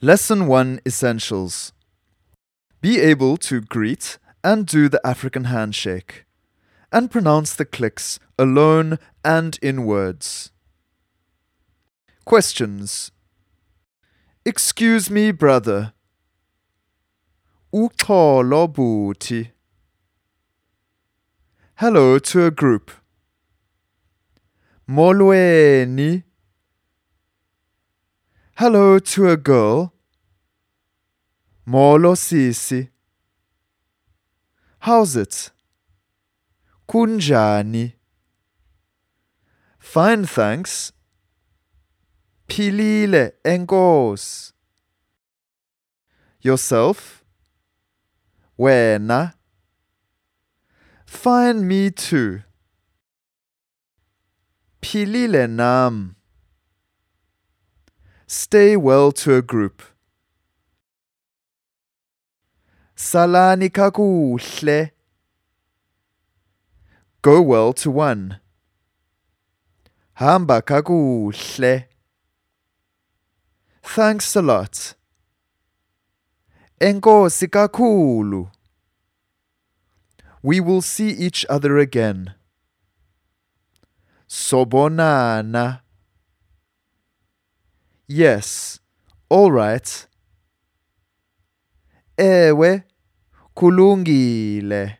Lesson 1 Essentials Be able to greet and do the African handshake, and pronounce the clicks alone and in words. Questions Excuse me, brother. Uxolo bhuti. Hello to a group. Molweni. Hello to a girl. Molo sisi. How's it? Kunjani. Fine, thanks. Philile enkosi. Yourself? Wena? Fine, me too. Philile nam. Stay well to a group. Salani kakuhle. Go well to one. Hamba kakuhle. Thanks a lot. Enkosi kakhulu. We will see each other again. Sobonana. Yes, all right. Ewe, kulungile.